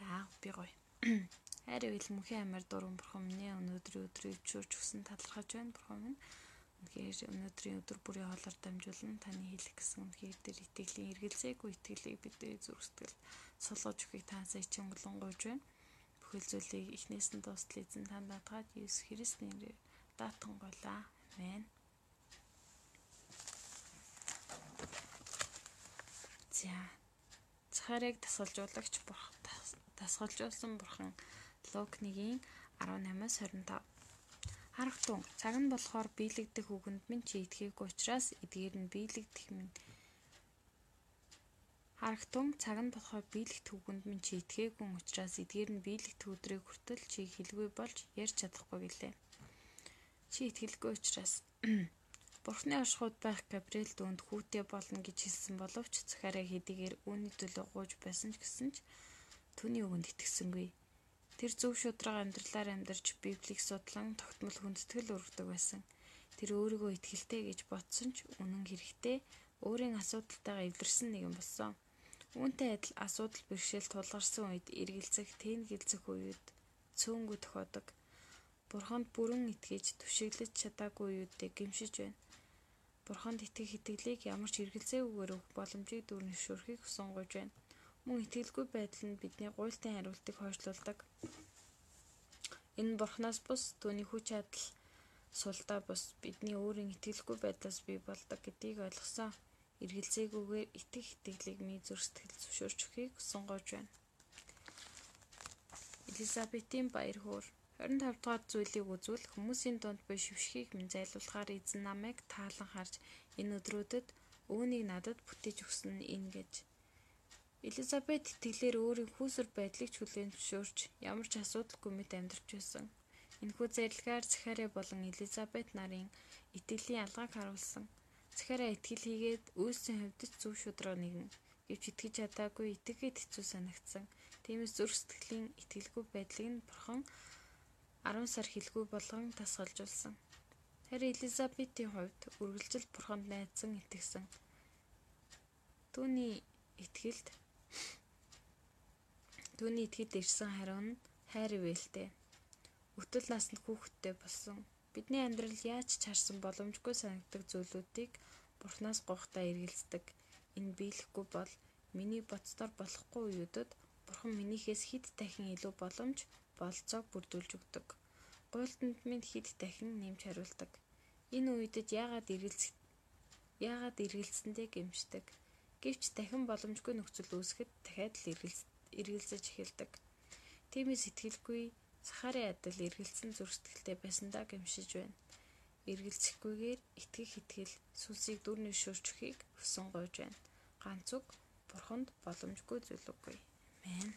За би гоё. Хайр ивэл мөнхийн амар дуран бурхан минь өнөөдрийн өдрийг өвчүүрч өгсөн талархаж байна бурхан минь. Үнэхээр өнөөдрийн өдөр бүрийн хоолоор дамжуулан таны хэлэх гэсэн үнхээр дээр итгэлийн эргэлзээгүй итгэлийг бидний зүрх сэтгэл сулгаж өгөхийг таасаа ичин болонгойж байна. Бүхэл зүйлийг эхнээс нь дуустал эзэн танд даатгаад Иесус Христосийн нэрээр даатанголаа. Амен. За. Захарыг тасгалжуулагч бурхан дасгалжуулсан бурхан Лук 1-ийн 18-аас 25. Харахтун цаг нь болохоор биелэгдэх үгэнд минь чи итгэхгүй учраас эдгээр нь биелэгдэх минь Харахтун цаг нь болохоор биелэгдэх үгэнд минь чи итгээгүй учраас эдгээр нь биелэгдэх өдрийг хүртэл чи хэлгүй болж ярьж чадахгүй гэлээ. Чи итгэлгүй учраас Бурхны оршихуйд байх Габриэл дүүнд хүүтэй болно гэж хэлсэн боловч Захараа хэдийгээр үүний төлөө гууж байсан ч гэсэн ч түүний үгэнд итгэсэнгүй. Тэр зөв шудраг амьдралаар амьдарч Библийг судлан тогтмол хүндэтгэл өргөдөг байсан. Тэр өөрийгөө итгэлтэй гэж бодсон ч үнэн хэрэгтээ өөрийн асуудалтайгаа эвлэрсэн нэгэн болсон. Үүнтэй адил асуудал бэрхшээл тулгарсан үед эргэлзэх, тэнэгэлзэх үед цөөнгөө тохиодог. Бурханд бүрэн итгэж түшиглэж чадаагүй үедээ гимшиж байна. Бурханд итгэх итгэлийг ямар ч эргэлзээгүйгээр өгөх боломжийг дүүрнэшүүрхийг сонгож байна. Мөн итгэлгүй байдал нь бидний гуйлтын хариултыг хойшлуулдаг. Энэ бурхнаас бус түүний хүч чадал сулдаа бус бидний өөрийн итгэлгүй байдлаас бий болдог гэдгийг ойлгосон. Эргэлзээгүйгээр итгэх итгэлийг минь сэтгэл зөвшөөрч өгөхийг сонгож байна. Элизабетийн баяр хөөр 25 дугаар зүйлийг үзвэл хүмүүсийн дунд буй шившгийг минь зайлуулахаар эзэн намайг таалан харж энэ өдрүүдэд өөнийг надад бүтээж өгсөн нь энэ гэж Элизабет итгэлээр өөрийн хүүсвэр байдлыг хүлээн зөвшөөрч ямар ч асуудалгүй мэт амьдарч байсан. Энэхүү зарилгаар Захари болон Элизабет нарын итгэлийн ялгааг харуулсан. Захари итгэл хийгээд хувьд ч зөв шудраг нэгэн. Гэвч итгэж чадаагүй итгээд хэцүү санагдсан. Тиймээс зүрх сэтгэлийн итгэлгүй байдлыг нь бурхан 10 сар хэлгүй болгон тасгалжуулсан. Харин Элизабетийн хувьд үргэлжил бурханд найдсан итгэсэн. Түүний итгэлд Түүний итгэд ирсэн хариу нь хайр ивэлтэй. Өтөл наснд хүүхэдтэй болсон. Бидний амьдрал яаж ч харсан боломжгүй санагдаг зүйлүүдийг Бурханаас гохтой эргэлздэг. Энэ биелэхгүй бол миний боцдоор болохгүй үеүдэд Бурхан минийхээс хэд дахин илүү боломж болцоог бүрдүүлж өгдөг. Гуйлтанд минь хэд дахин нэмж хариулдаг. Энэ үедэд яагаад эргэлзэх яагаад эргэлзсэндээ гэмшдэг. Гэвч дахин боломжгүй нөхцөл үүсгэхэд дахиад л эргэлзэж эхэлдэг. Тиймээс сэтгэлгүй Сахарын адил эргэлзсэн зүрх сэтгэлтэй байсандаа гэмшиж байна. Эргэлзэхгүйгээр итгэх итгэл сүнсийг дүрний шөрчөхийг өсөн гойж байна. Ганц үг бурханд боломжгүй зүйл үгүй. Амен.